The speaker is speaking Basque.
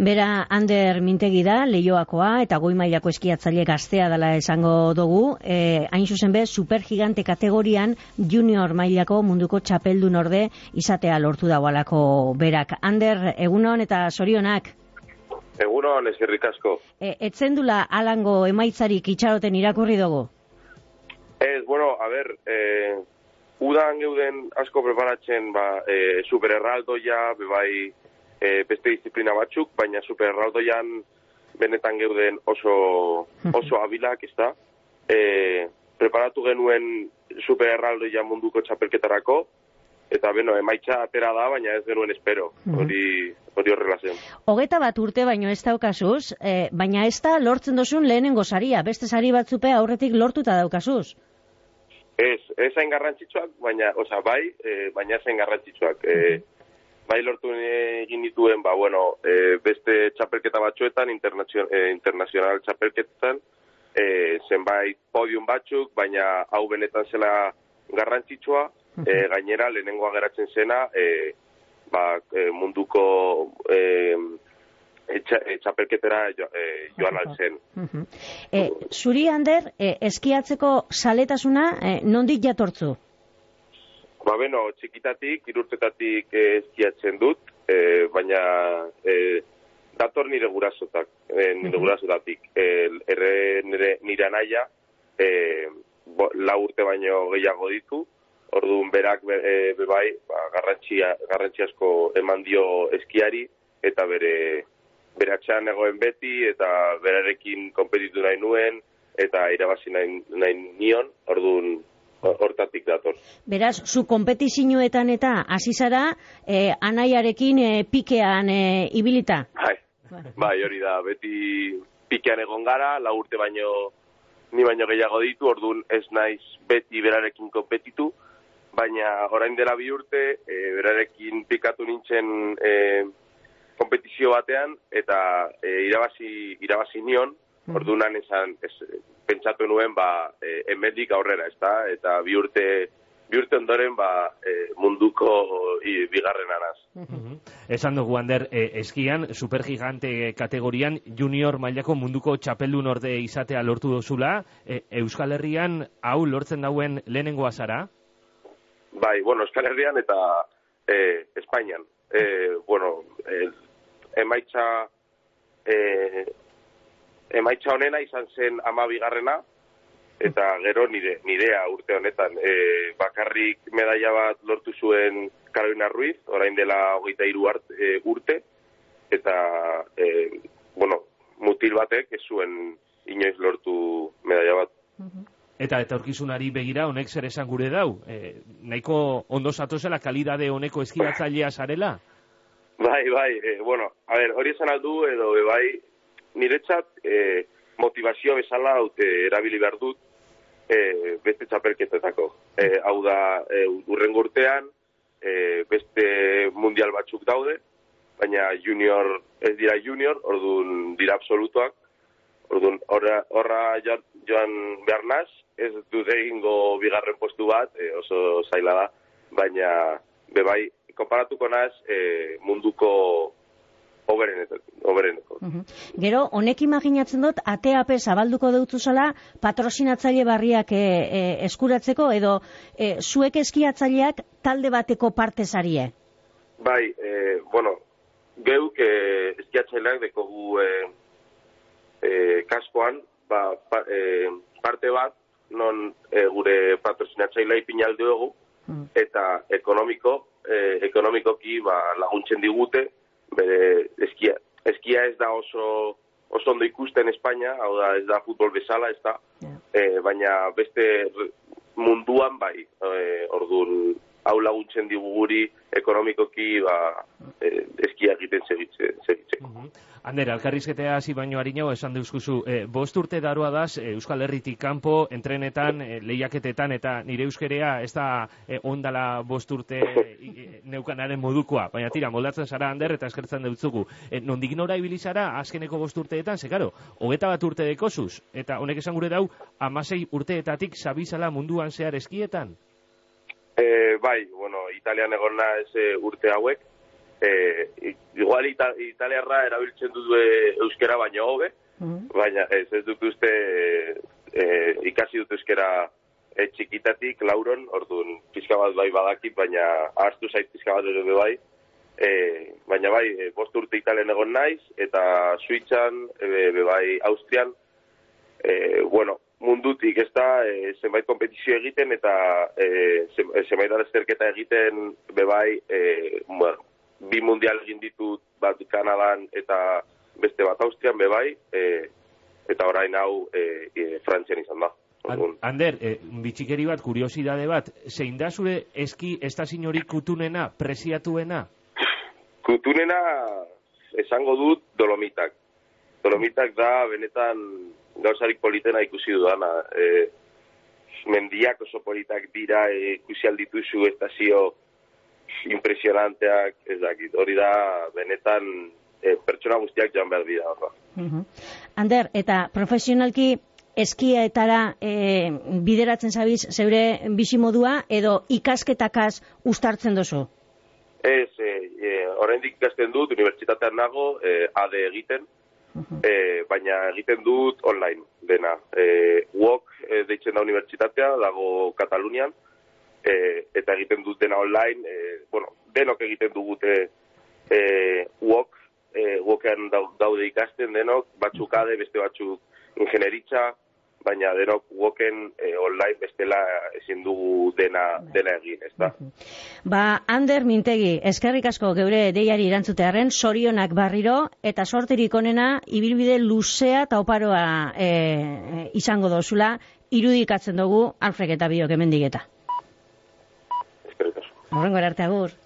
Bera, Ander Mintegi da, lehioakoa, eta goi mailako eskiatzaile gaztea dela esango dugu. E, hain zuzen be, supergigante kategorian junior mailako munduko txapeldun orde izatea lortu dagoalako berak. Ander, egunon eta sorionak? Egunon, eskerrik asko. E, etzendula alango emaitzarik itxaroten irakurri dugu? Ez, bueno, a ber, eh, udan geuden asko preparatzen ba, e, supererraldoia, bebai e, beste disiplina batzuk, baina supererraldoian benetan geuden oso, oso abilak, ez da? E, preparatu genuen supererraldoia munduko txapelketarako, eta beno, emaitza atera da, baina ez genuen espero, hori hori horrela zen. Hogeta bat urte baino ez daukazuz, e, baina ez da lortzen dozun lehenengo saria, beste sari batzupe aurretik lortuta daukazuz. Ez, ez hain garrantzitsuak, baina, oza, bai, e, baina ez hain garrantzitsuak. E, bai lortu egin dituen, ba, bueno, e, beste txapelketa batzuetan, internazional, e, internazional txapelketetan, e, zenbait podium batzuk, baina hau benetan zela garrantzitsua, e, gainera lehenengoa geratzen zena, e, ba, e, munduko e, etxa, txapelketera jo, e, joan alzen. E, zuri, Ander, e, eskiatzeko saletasuna e, nondik jatortzu? Ba, beno, txikitatik, irurtetatik e, eskiatzen dut, e, baina e, dator nire gurasotak, e, nire gurasotatik. E, erre nire, nire anaia, e, bo, la urte baino gehiago ditu, orduan berak be, e, bebai, ba, garrantzia, garrantzi asko eman dio eskiari, eta bere beratxan egoen beti, eta berarekin konpetitu nahi nuen, eta irabazi nahi, nahi nion, orduan hortatik dator. Beraz, zu kompetizioetan eta hasi zara eh, anaiarekin eh, pikean eh, ibilita? Bai, bai, hori da, beti pikean egon gara, la urte baino ni baino gehiago ditu, orduan ez naiz beti berarekin kompetitu, baina orain dela bi urte, e, berarekin pikatu nintzen e, kompetizio batean, eta e, irabazi, irabazi nion, orduan esan, ez, pentsatu nuen, ba, e, emendik aurrera, ez da, eta bi urte, bi urte ondoren, ba, e, munduko i, bigarren anaz. Esan dugu, Ander, e, eskian, supergigante kategorian, junior mailako munduko txapeldun orde izatea lortu dozula, e, Euskal Herrian hau lortzen dauen lehenengoa zara? Bai, bueno, Euskal Herrian eta e, Espainian. E, bueno, e, emaitza e, emaitza honena izan zen ama bigarrena, eta gero nire, nirea urte honetan. E, bakarrik medaia bat lortu zuen Carolina Ruiz, orain dela hogeita hiru e, urte, eta, e, bueno, mutil batek ez zuen inoiz lortu medaia bat. Eta etorkizunari begira honek zer esan gure dau? E, nahiko ondo zatozela kalidade honeko eskiatzailea zarela? Bai, bai, e, bueno, a ver, hori esan aldu edo e, bai, niretzat e, motivazio bezala haute erabili behar dut e, beste txapelketetako. E, hau da, e, urren urtean, e, beste mundial batzuk daude, baina junior, ez dira junior, orduan dira absolutuak, orduan horra, horra joan behar naz, ez dut egingo bigarren postu bat, e, oso zaila da, baina bebai, konparatuko naz e, munduko obereneko. Gero, honek imaginatzen dut, ATAP zabalduko deutzu zela, patrosinatzaile barriak e, e, eskuratzeko, edo e, zuek eskiatzaileak talde bateko parte zarie? Bai, e, bueno, geuk e, eskiatzaileak dekogu e, e, kaskoan, ba, pa, e, parte bat, non e, gure patrosinatzailea ipinalde dugu, eta ekonomiko, e, ekonomikoki ba, laguntzen digute, bere eskia ez da oso oso ondo ikusten Espainia, hau da ez da futbol bezala, ez da, eh, baina beste munduan bai, e, orduan hau laguntzen digu guri ekonomikoki ba, e, eskia egiten segitzen. segitzen. Uh Ander, alkarrizketea hasi baino harinago esan deuskuzu, e, bost urte daroa daz e, Euskal Herritik kanpo, entrenetan, e, lehiaketetan, eta nire euskerea ez da e, ondala bost urte e, neukanaren modukoa, baina tira, moldatzen zara Ander, eta eskertzen deutzugu. E, nondik nora ibilizara, azkeneko bost urteetan, ze karo, hogeta bat urte dekozuz, eta honek esan gure dau, amasei urteetatik zabizala munduan zehar eskietan? E, bai, bueno, Italian egon naiz urte hauek, e, igual ita, italiarra erabiltzen dut euskera baino hobe, mm. baina ez ez dut uste e, ikasi dut euskera e, txikitatik, lauron, orduan pizka bat bai badakit, baina hartu zait pizka bat ere bai, e, baina bai, e, bost urte italen egon naiz, eta Suitzan, e, bai, Austrian, e, bueno, mundutik ez da, e, zenbait kompetizio egiten, eta e, zenbait arezterketa egiten, bebai, e, bueno, bi mundial egin ditut, bat Kanadan, eta beste bat Austrian, bebai, e, eta orain hau e, e, Frantzian izan da. Ander, e, bitxikeri bat, kuriosidade bat, zein da zure eski estazinori kutunena, presiatuena? Kutunena esango dut dolomitak. Dolomitak da, benetan, gauzarik politena ikusi dudana. E, mendiak oso politak dira, e, ikusi aldituzu estazio impresionanteak, ez dakit, hori da, benetan, e, pertsona guztiak jan behar dira. Uh Ander, eta profesionalki eskiaetara e, bideratzen zabiz zeure bizimodua edo ikasketakaz ustartzen dozu? Ez, e, e, oraindik ikasten dut, unibertsitatean nago, e, ade egiten, e, baina egiten dut online dena. E, UOK e, deitzen da unibertsitatea, dago Katalunian, e, eta egiten dut dena online, e, bueno, denok egiten dugute e, UOK, e, UOKean daude ikasten denok, batzuk ade, beste batzuk ingenieritza, baina denok woken e, online bestela ezin dugu dena dena egin, ezta. Ba, Ander Mintegi, eskerrik asko geure deiari erantzutearen sorionak barriro eta sorterik onena ibilbide luzea eta oparoa e, izango dozula irudikatzen dugu Alfred eta biok hemendik eta. Horrengo arte agur.